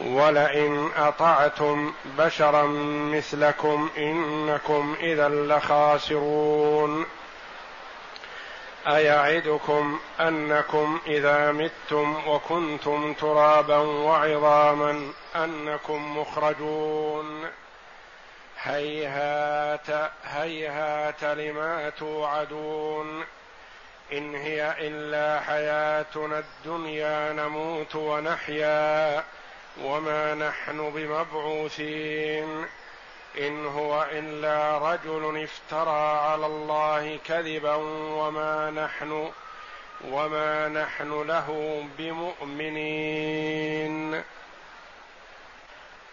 ولئن أطعتم بشرا مثلكم إنكم إذا لخاسرون. أيعدكم أنكم إذا متم وكنتم ترابا وعظاما أنكم مخرجون. هيهات هيهات لما توعدون. إن هي إلا حياتنا الدنيا نموت ونحيا. وما نحن بمبعوثين ان هو الا رجل افترى على الله كذبا وما نحن وما نحن له بمؤمنين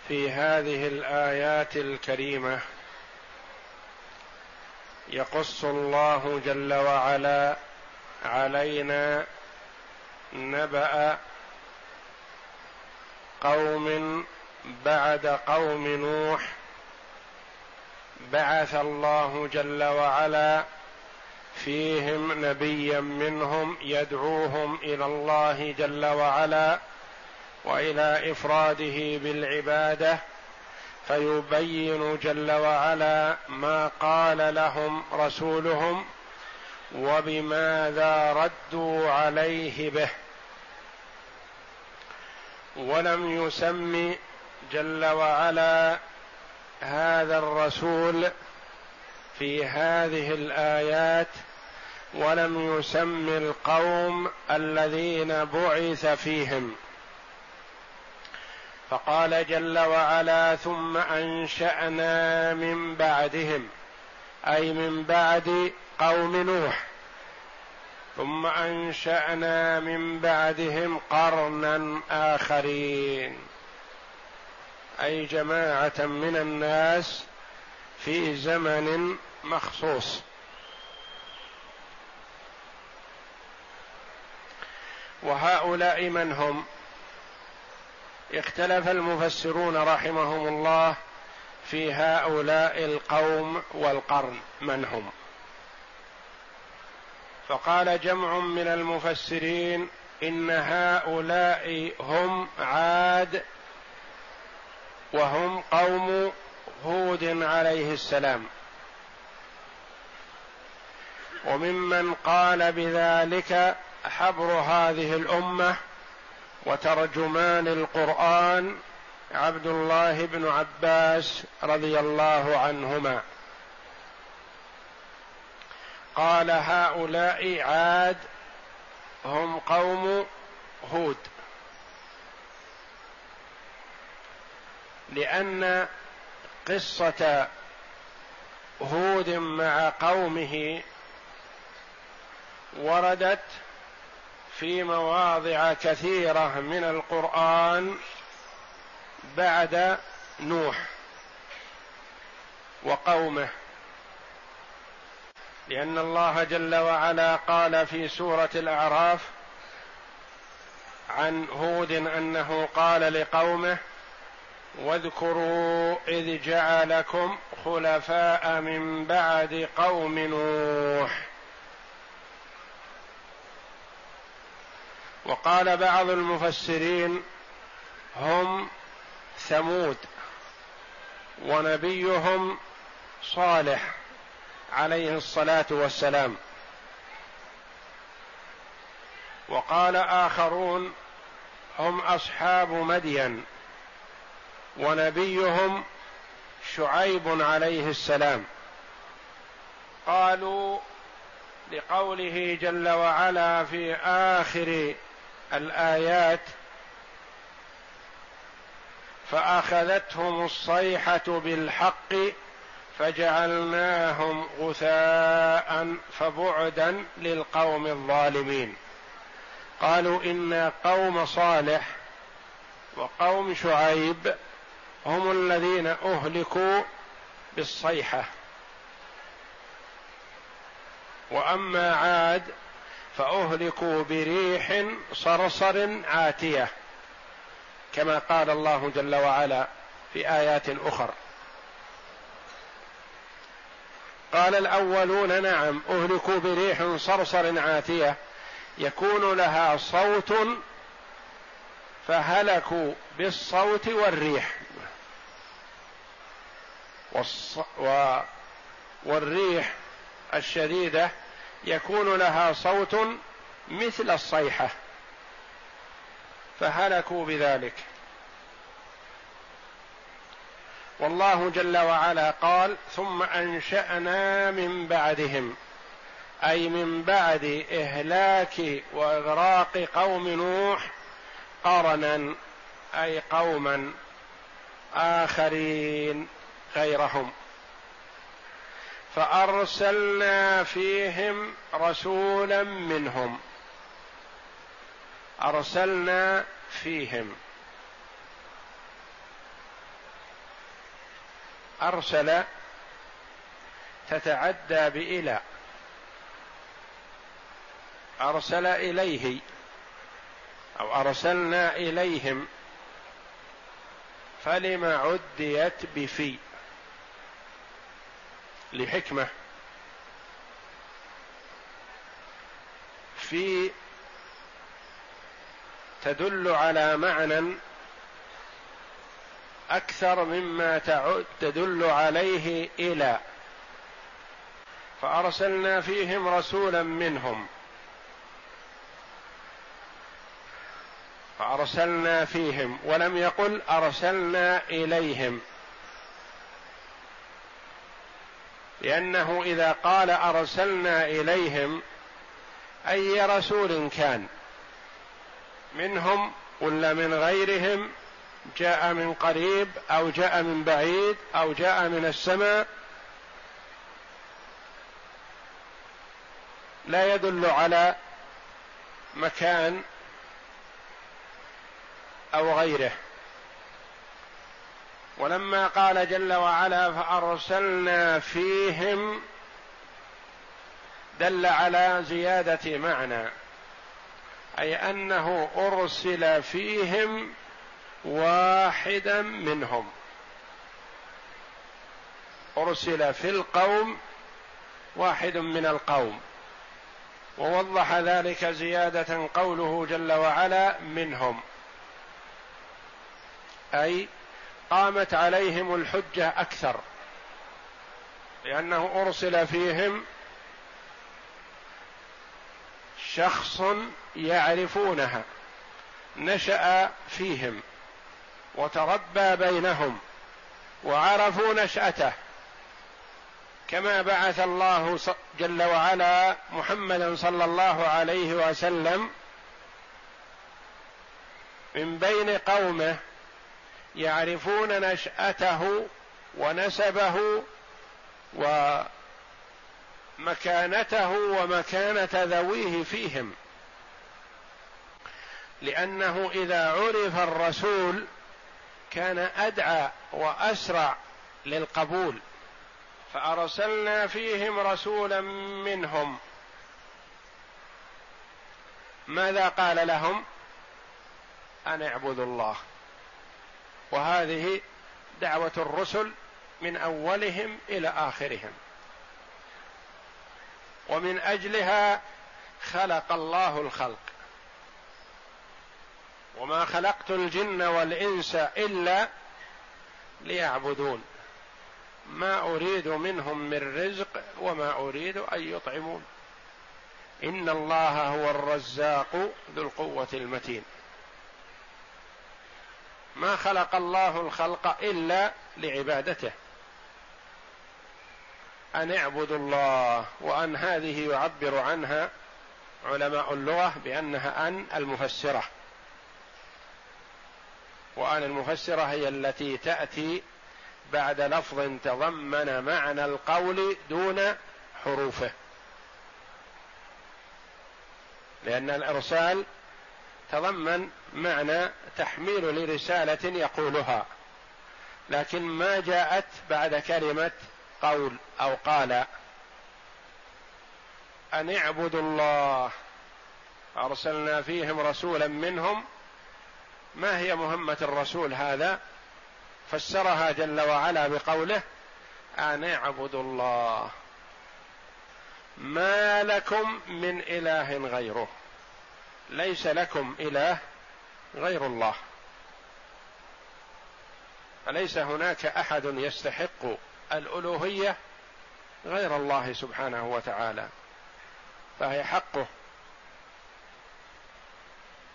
في هذه الايات الكريمه يقص الله جل وعلا علينا نبأ قوم بعد قوم نوح بعث الله جل وعلا فيهم نبيا منهم يدعوهم إلى الله جل وعلا وإلى إفراده بالعبادة فيبين جل وعلا ما قال لهم رسولهم وبماذا ردوا عليه به ولم يسم جل وعلا هذا الرسول في هذه الآيات ولم يسم القوم الذين بعث فيهم. فقال جل وعلا ثم أنشأنا من بعدهم أي من بعد قوم نوح. ثم أنشأنا من بعدهم قرنا آخرين. أي جماعة من الناس في زمن مخصوص. وهؤلاء من هم؟ اختلف المفسرون رحمهم الله في هؤلاء القوم والقرن. من هم؟ فقال جمع من المفسرين إن هؤلاء هم عاد وهم قوم هود عليه السلام. وممن قال بذلك حبر هذه الأمة وترجمان القرآن عبد الله بن عباس رضي الله عنهما. قال هؤلاء عاد هم قوم هود. لأن قصة هود مع قومه وردت في مواضع كثيرة من القرآن بعد نوح وقومه. لأن الله جل وعلا قال في سورة الأعراف عن هود أنه قال لقومه واذكروا إذ جعلكم خلفاء من بعد قوم نوح. وقال بعض المفسرين هم ثمود ونبيهم صالح. عليه الصلاة والسلام. وقال آخرون هم أصحاب مدين ونبيهم شعيب عليه السلام. قالوا لقوله جل وعلا في آخر الآيات فأخذتهم الصيحة بالحق فجعلناهم غثاء فبعدا للقوم الظالمين. قالوا إن قوم صالح وقوم شعيب هم الذين أهلكوا بالصيحة. وأما عاد فأهلكوا بريح صرصر عاتية كما قال الله جل وعلا في آيات أخر. قال الأولون نعم أهلكوا بريح صرصر عاتية يكون لها صوت فهلكوا بالصوت والريح. والص... و... والريح الشديدة يكون لها صوت مثل الصيحة فهلكوا بذلك. والله جل وعلا قال ثم أنشأنا من بعدهم. أي من بعد إهلاك وإغراق قوم نوح قرنا أي قوما آخرين غيرهم. فأرسلنا فيهم رسولا منهم. أرسلنا فيهم. أرسل تتعدى بإلى أرسل إليه أو أرسلنا إليهم فلم عديت بفي لحكمة. في تدل على معنى أكثر مما تدل عليه إلى. فأرسلنا فيهم رسولا منهم. فأرسلنا فيهم ولم يقل أرسلنا إليهم. لأنه إذا قال أرسلنا إليهم أي رسول كان؟ منهم ولا من غيرهم؟ جاء من قريب أو جاء من بعيد أو جاء من السماء لا يدل على مكان أو غيره. ولما قال جل وعلا فأرسلنا فيهم دل على زيادة معنى أي أنه أرسل فيهم واحدا منهم. أرسل في القوم واحد من القوم. ووضح ذلك زيادة قوله جل وعلا منهم. أي قامت عليهم الحجة أكثر. لأنه أرسل فيهم شخص يعرفونها. نشأ فيهم. وتربى بينهم وعرفوا نشأته كما بعث الله جل وعلا محمدا صلى الله عليه وسلم من بين قومه يعرفون نشأته ونسبه ومكانته ومكانة ذويه فيهم لأنه إذا عرف الرسول كان أدعى وأسرع للقبول فأرسلنا فيهم رسولا منهم. ماذا قال لهم؟ أن اعبدوا الله. وهذه دعوة الرسل من أولهم إلى آخرهم. ومن أجلها خلق الله الخلق. وما خلقت الجن والإنس إلا ليعبدون. ما أريد منهم من رزق وما أريد أن يطعمون. إن الله هو الرزاق ذو القوة المتين. ما خلق الله الخلق إلا لعبادته. أن اعبدوا الله وأن هذه يعبر عنها علماء اللغة بأنها أن المفسرة. وأن المفسرة هي التي تأتي بعد لفظ تضمن معنى القول دون حروفه. لأن الإرسال تضمن معنى تحميل لرسالة يقولها. لكن ما جاءت بعد كلمة قول أو قال. أن اعبدوا الله. أرسلنا فيهم رسولا منهم ما هي مهمة الرسول هذا؟ فسرها جل وعلا بقوله أن اعبدوا الله ما لكم من إله غيره. ليس لكم إله غير الله. فليس هناك أحد يستحق الألوهية غير الله سبحانه وتعالى؟ فهي حقه.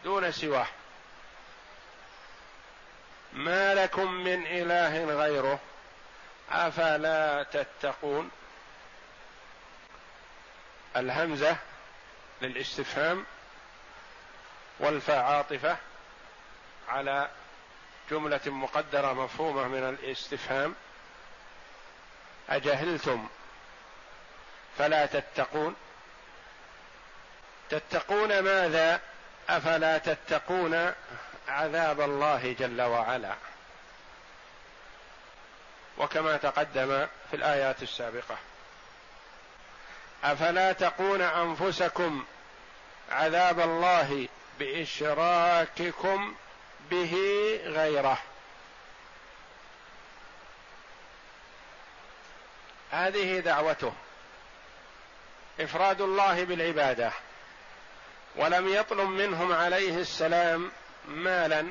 دون سواه. ما لكم من إله غيره؟ أفلا تتقون؟ الهمزة للاستفهام والفاء عاطفه على جملة مقدرة مفهومة من الاستفهام. أجهلتم فلا تتقون؟ تتقون ماذا؟ أفلا تتقون؟ عذاب الله جل وعلا. وكما تقدم في الآيات السابقة. أفلا تقون أنفسكم عذاب الله بإشراككم به غيره؟ هذه دعوته. إفراد الله بالعبادة. ولم يطلب منهم عليه السلام مالا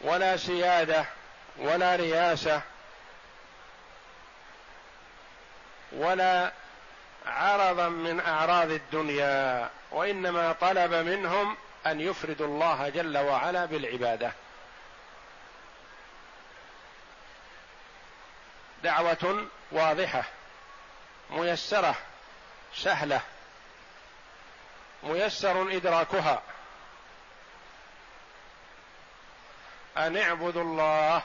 ولا سيادة ولا رياسة ولا عرضا من أعراض الدنيا وإنما طلب منهم أن يفردوا الله جل وعلا بالعبادة. دعوة واضحة ميسرة سهلة ميسر إدراكها. أن اعبدوا الله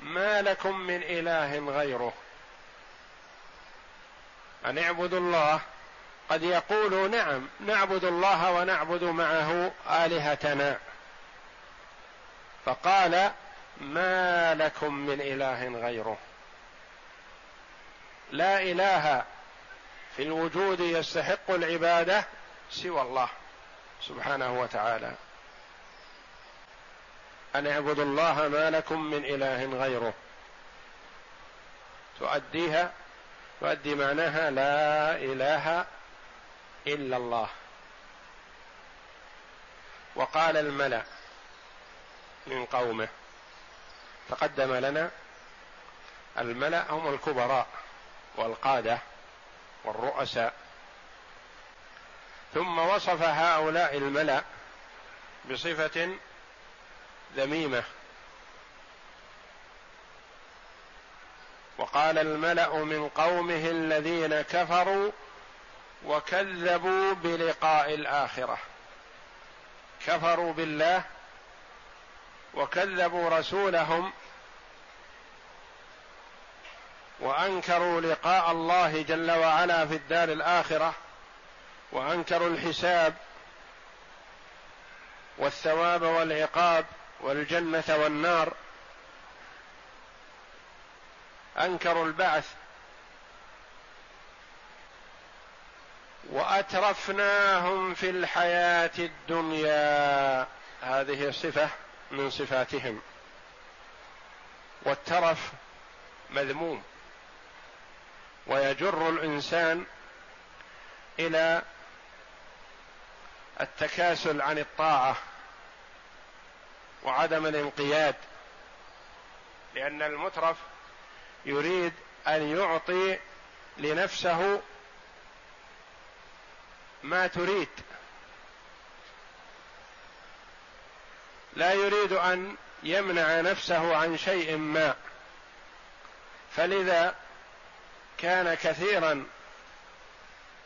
ما لكم من إله غيره. أن اعبدوا الله قد يقولوا نعم نعبد الله ونعبد معه آلهتنا. فقال ما لكم من إله غيره. لا إله في الوجود يستحق العبادة سوى الله سبحانه وتعالى. أن اعبدوا الله ما لكم من إله غيره. تؤديها تؤدي معناها لا إله إلا الله. وقال الملأ من قومه تقدم لنا الملأ هم الكبراء والقادة والرؤساء. ثم وصف هؤلاء الملأ بصفة ذميمة. وقال الملأ من قومه الذين كفروا وكذبوا بلقاء الآخرة. كفروا بالله وكذبوا رسولهم وأنكروا لقاء الله جل وعلا في الدار الآخرة وأنكروا الحساب والثواب والعقاب والجنة والنار. انكروا البعث. وأترفناهم في الحياة الدنيا. هذه صفة من صفاتهم. والترف مذموم. ويجر الإنسان إلى التكاسل عن الطاعة. وعدم الانقياد لأن المترف يريد أن يعطي لنفسه ما تريد. لا يريد أن يمنع نفسه عن شيء ما. فلذا كان كثيرا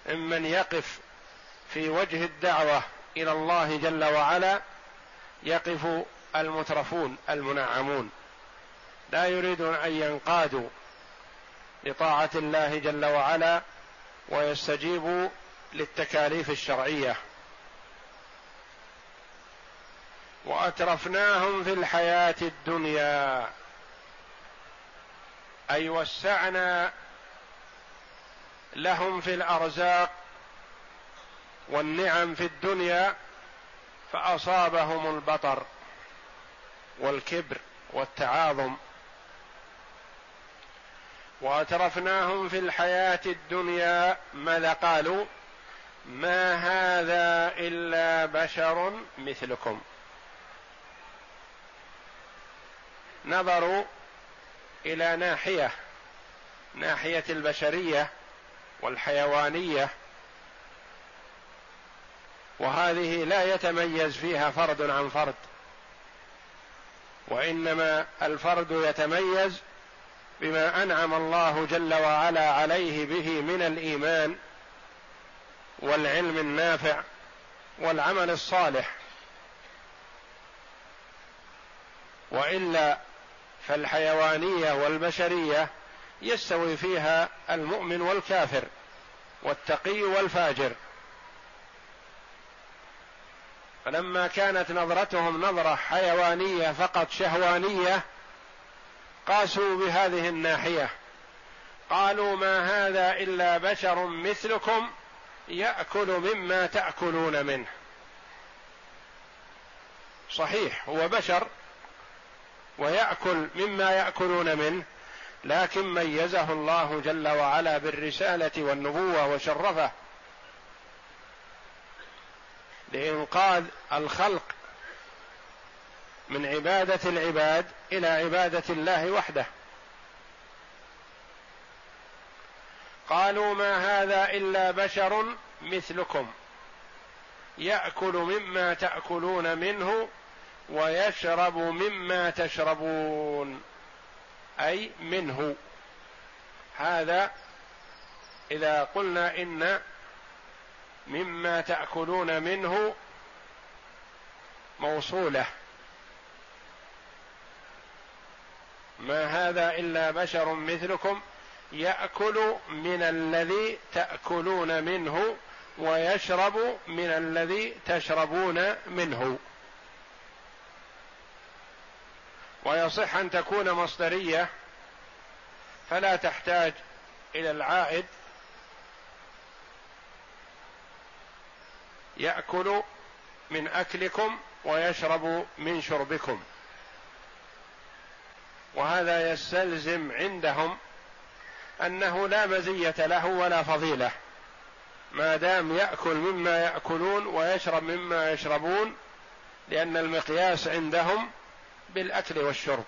ممن يقف في وجه الدعوة إلى الله جل وعلا يقف المترفون المنعمون. لا يريدون أن ينقادوا لطاعه الله جل وعلا ويستجيبوا للتكاليف الشرعية. وأترفناهم في الحياة الدنيا. أي وسعنا لهم في الأرزاق والنعم في الدنيا فأصابهم البطر. والكبر والتعاظم. واترفناهم في الحياة الدنيا ماذا قالوا؟ ما هذا إلا بشر مثلكم. نظروا إلى ناحية ناحية البشرية والحيوانية. وهذه لا يتميز فيها فرد عن فرد. وإنما الفرد يتميز بما أنعم الله جل وعلا عليه به من الإيمان والعلم النافع والعمل الصالح. وإلا فالحيوانية والبشرية يستوي فيها المؤمن والكافر والتقي والفاجر. فلما كانت نظرتهم نظرة حيوانية فقط شهوانية قاسوا بهذه الناحية. قالوا ما هذا إلا بشر مثلكم يأكل مما تأكلون منه. صحيح هو بشر ويأكل مما يأكلون منه لكن ميزه الله جل وعلا بالرسالة والنبوة وشرفه. لإنقاذ الخلق من عبادة العباد إلى عبادة الله وحده. قالوا ما هذا إلا بشر مثلكم. يأكل مما تأكلون منه ويشرب مما تشربون. أي منه. هذا إذا قلنا إن مما تأكلون منه موصولة. ما هذا إلا بشر مثلكم يأكل من الذي تأكلون منه ويشرب من الذي تشربون منه. ويصح أن تكون مصدرية فلا تحتاج إلى العائد. يأكل من أكلكم ويشرب من شربكم. وهذا يستلزم عندهم أنه لا مزية له ولا فضيلة. ما دام يأكل مما يأكلون ويشرب مما يشربون لأن المقياس عندهم بالأكل والشرب.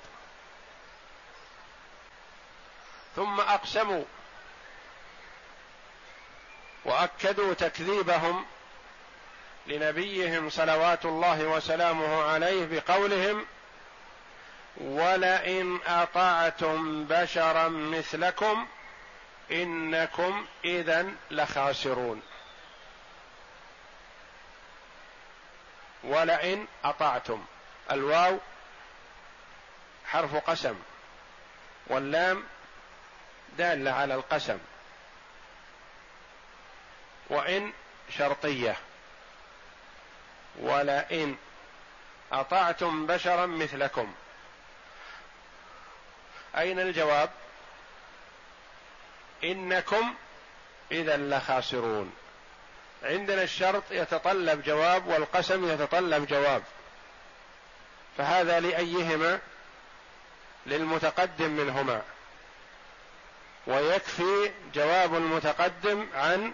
ثم أقسموا وأكدوا تكذيبهم لنبيهم صلوات الله وسلامه عليه بقولهم ولئن أطعتم بشرا مثلكم إنكم اذا لخاسرون. ولئن أطعتم. الواو حرف قسم واللام دالة على القسم. وإن شرطية. ولئن أطعتم بشرا مثلكم. أين الجواب؟ إنكم إذا لخاسرون. عندنا الشرط يتطلب جواب والقسم يتطلب جواب. فهذا لأيهما؟ للمتقدم منهما. ويكفي جواب المتقدم عن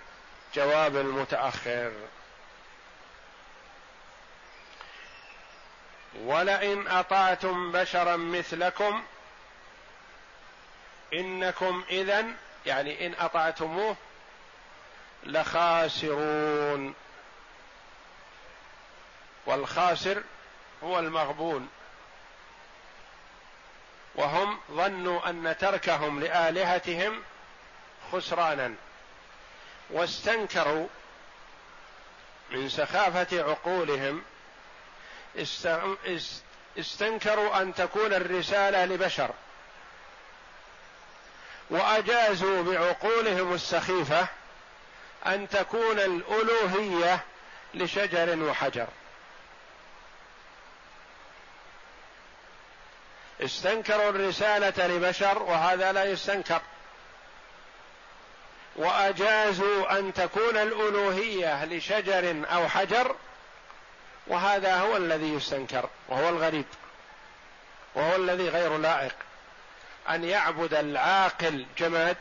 جواب المتأخر. ولئن أطعتم بشرا مثلكم إنكم اذا يعني إن أطعتموه لخاسرون. والخاسر هو المغبون. وهم ظنوا أن تركهم لآلهتهم خسرانا. واستنكروا من سخافة عقولهم استنكروا أن تكون الرسالة لبشر. وأجازوا بعقولهم السخيفة أن تكون الألوهية لشجر وحجر. استنكروا الرسالة لبشر وهذا لا يستنكر. وأجازوا أن تكون الألوهية لشجر أو حجر وهذا هو الذي يستنكر وهو الغريب وهو الذي غير لائق. أن يعبد العاقل جماد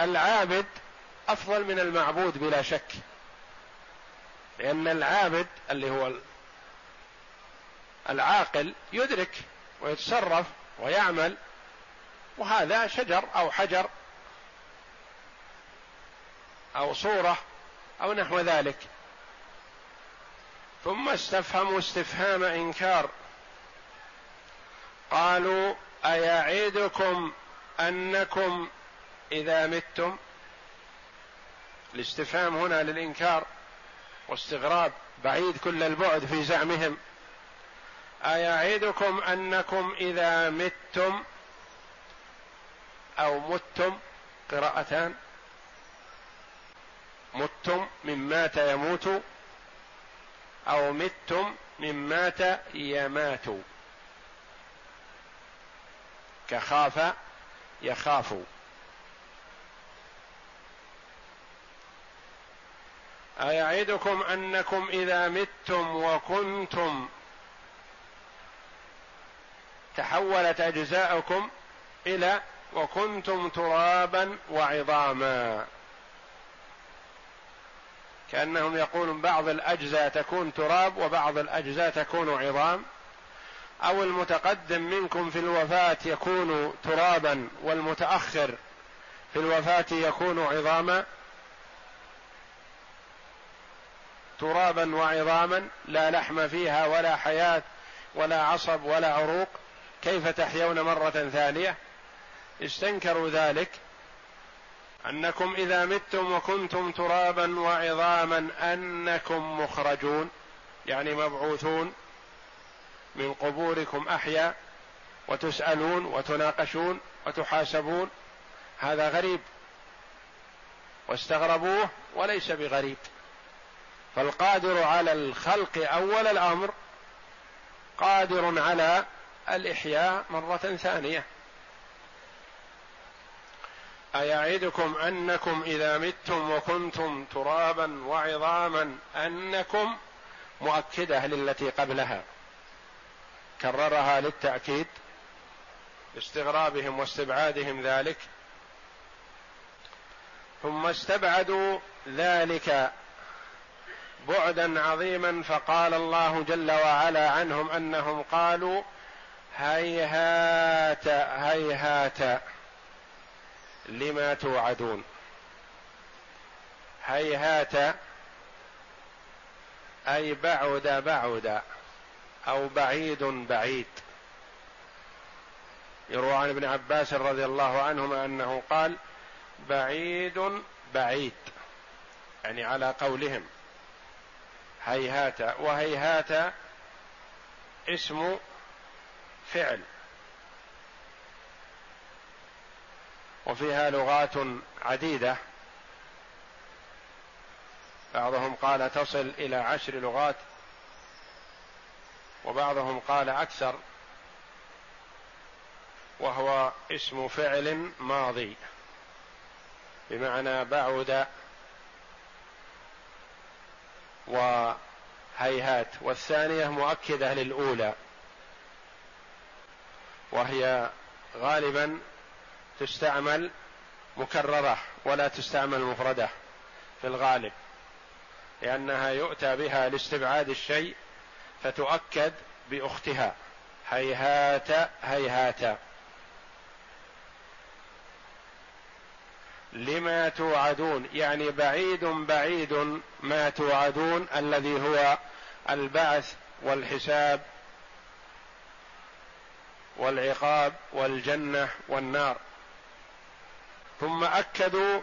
العابد أفضل من المعبود بلا شك لأن العابد اللي هو العاقل يدرك ويتصرف ويعمل وهذا شجر أو حجر أو صورة أو نحو ذلك. ثم استفهموا استفهام إنكار. قالوا ايعدكم أنكم إذا متم؟ الاستفهام هنا للإنكار واستغراب بعيد كل البعد في زعمهم. ايعدكم أنكم إذا متم أو متم؟ قراءتان. متم من مات يموت أو متم من مات يمات. كخاف يخاف. أيعدكم أنكم إذا متم وكنتم تحولت أجزاؤكم إلى وكنتم ترابا وعظاما. كأنهم يقولون بعض الأجزاء تكون تراب وبعض الأجزاء تكون عظام. أو المتقدم منكم في الوفاة يكون ترابا والمتأخر في الوفاة يكون عظاما. ترابا وعظاما لا لحم فيها ولا حياة ولا عصب ولا عروق. كيف تحيون مرة ثانية؟ استنكروا ذلك. أنكم إذا متم وكنتم ترابا وعظاما أنكم مخرجون يعني مبعوثون من قبوركم احيا وتسألون وتناقشون وتحاسبون. هذا غريب. واستغربوه وليس بغريب. فالقادر على الخلق أول الأمر قادر على الإحياء مرة ثانية. أيعدكم أنكم إذا متم وكنتم ترابا وعظاما أنكم مؤكدة للتي قبلها. كررها للتأكيد باستغرابهم واستبعادهم ذلك. ثم استبعدوا ذلك بعدا عظيما فقال الله جل وعلا عنهم أنهم قالوا هيهات هيهات لما توعدون. هيهات أي بعد بعد أو بعيد بعيد. يروى عن ابن عباس رضي الله عنهما أنه قال بعيد بعيد. يعني على قولهم. هيهات وهيهات اسم فعل. وفيها لغات عديدة. بعضهم قال تصل إلى عشر لغات وبعضهم قال أكثر وهو اسم فعل ماضي. بمعنى بعد وهيهات والثانية مؤكدة للأولى وهي غالبا تستعمل مكررة ولا تستعمل مفردة في الغالب لأنها يؤتى بها لاستبعاد الشيء فتؤكد بأختها. هيهات هيهات. لما توعدون؟ يعني بعيد بعيد ما توعدون الذي هو البعث والحساب والعقاب والجنة والنار. ثم أكدوا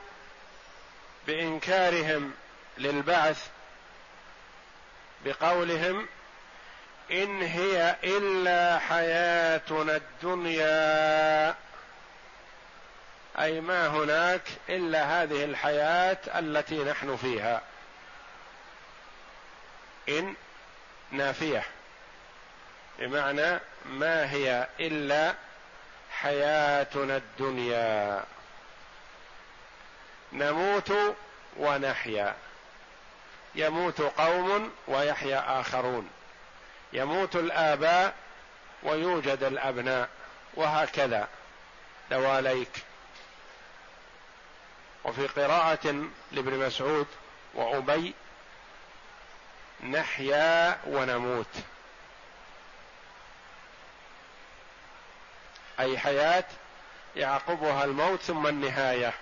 بإنكارهم للبعث بقولهم إن هي إلا حياتنا الدنيا. أي ما هناك إلا هذه الحياة التي نحن فيها. إن نافية. بمعنى ما هي إلا حياتنا الدنيا. نموت ونحيا. يموت قوم ويحيا آخرون. يموت الآباء ويوجد الأبناء. وهكذا. دواليك. وفي قراءة لابن مسعود وأبي نحيا ونموت. أي حياة يعقبها الموت ثم النهاية.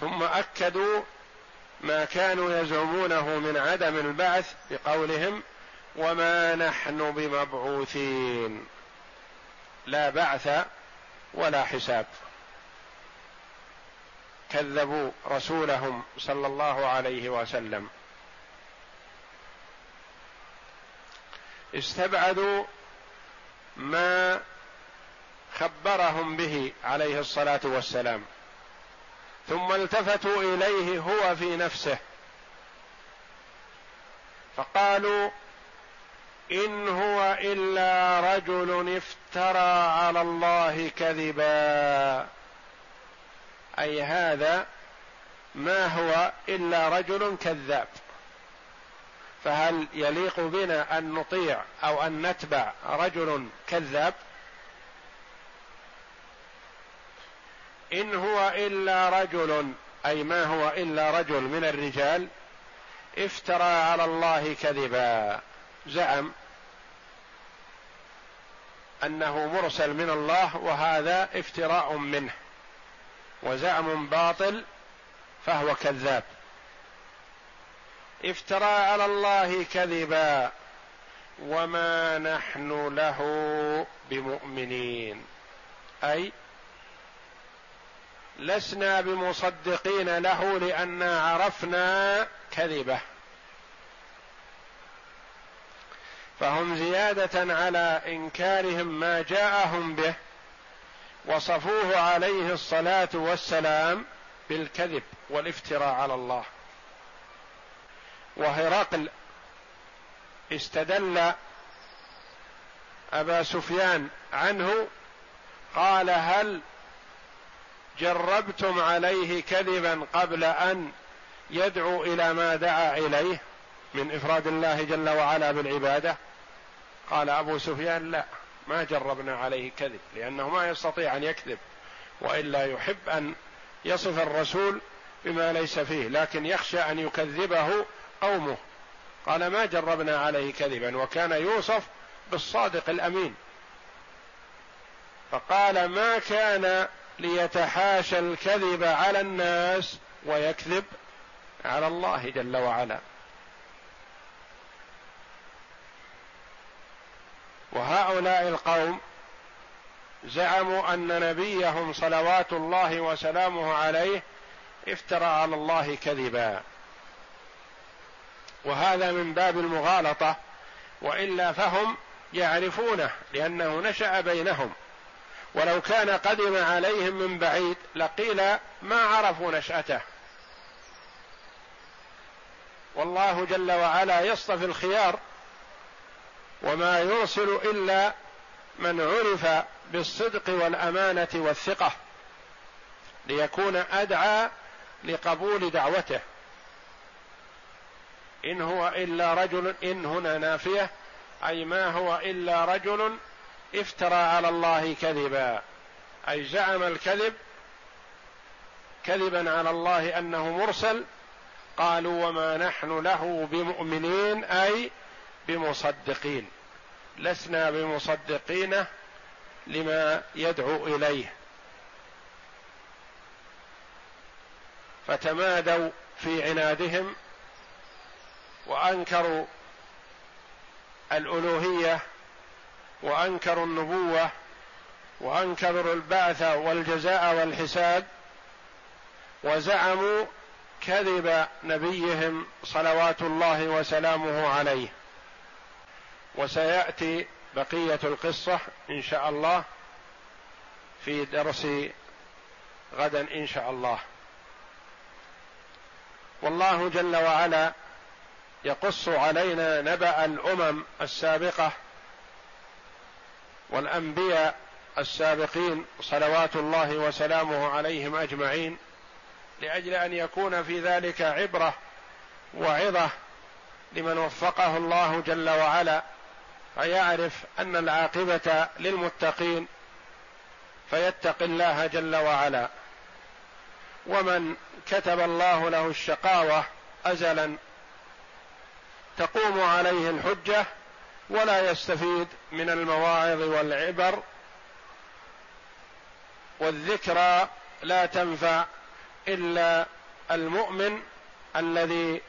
ثم أكدوا ما كانوا يزعمونه من عدم البعث بقولهم وما نحن بمبعوثين. لا بعث ولا حساب. كذبوا رسولهم صلى الله عليه وسلم. استبعدوا ما خبرهم به عليه الصلاة والسلام. ثم التفتوا إليه هو في نفسه. فقالوا إن هو إلا رجل افترى على الله كذبا. أي هذا ما هو إلا رجل كذاب. فهل يليق بنا أن نطيع أو أن نتبع رجل كذاب؟ إن هو إلا رجل أي ما هو إلا رجل من الرجال افترى على الله كذبا. زعم أنه مرسل من الله وهذا افتراء منه وزعم باطل فهو كذاب. افترى على الله كذبا وما نحن له بمؤمنين. أي لسنا بمصدقين له لأنا عرفنا كذبه. فهم زيادة على إنكارهم ما جاءهم به وصفوه عليه الصلاة والسلام بالكذب والافتراء على الله. وهرقل استدل أبا سفيان عنه قال هل جربتم عليه كذبا قبل أن يدعو إلى ما دعا إليه من إفراد الله جل وعلا بالعبادة؟ قال أبو سفيان لا ما جربنا عليه كذب لأنه ما يستطيع أن يكذب وإلا يحب أن يصف الرسول بما ليس فيه لكن يخشى أن يكذبه قومه. قال ما جربنا عليه كذبا وكان يوصف بالصادق الأمين. فقال ما كان ليتحاشى الكذب على الناس ويكذب على الله جل وعلا. وهؤلاء القوم زعموا أن نبيهم صلوات الله وسلامه عليه افترى على الله كذبا. وهذا من باب المغالطة وإلا فهم يعرفونه لأنه نشأ بينهم. ولو كان قدم عليهم من بعيد لقيل ما عرفوا نشأته. والله جل وعلا يصطفي الخيار وما يرسل إلا من عرف بالصدق والأمانة والثقة ليكون أدعى لقبول دعوته. إن هو إلا رجل إن هنا نافية أي ما هو إلا رجل افترى على الله كذبا. أي زعم الكذب كذبا على الله أنه مرسل. قالوا وما نحن له بمؤمنين أي بمصدقين. لسنا بمصدقين لما يدعو إليه. فتمادوا في عنادهم وأنكروا الألوهية وأنكروا النبوة وأنكروا البعث والجزاء والحساب وزعموا كذب نبيهم صلوات الله وسلامه عليه. وسيأتي بقية القصة إن شاء الله في درس غدا إن شاء الله. والله جل وعلا يقص علينا نبأ الأمم السابقة والأنبياء السابقين صلوات الله وسلامه عليهم أجمعين لأجل أن يكون في ذلك عبرة وعظة لمن وفقه الله جل وعلا فيعرف أن العاقبة للمتقين فيتقي الله جل وعلا. ومن كتب الله له الشقاوة أزلا تقوم عليه الحجة ولا يستفيد من المواعظ والعبر والذكرى لا تنفع إلا المؤمن الذي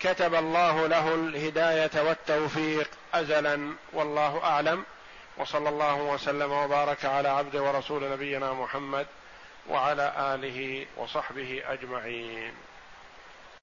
كتب الله له الهداية والتوفيق ازلا والله أعلم. وصلى الله وسلم وبارك على عبد ورسول نبينا محمد وعلى آله وصحبه أجمعين.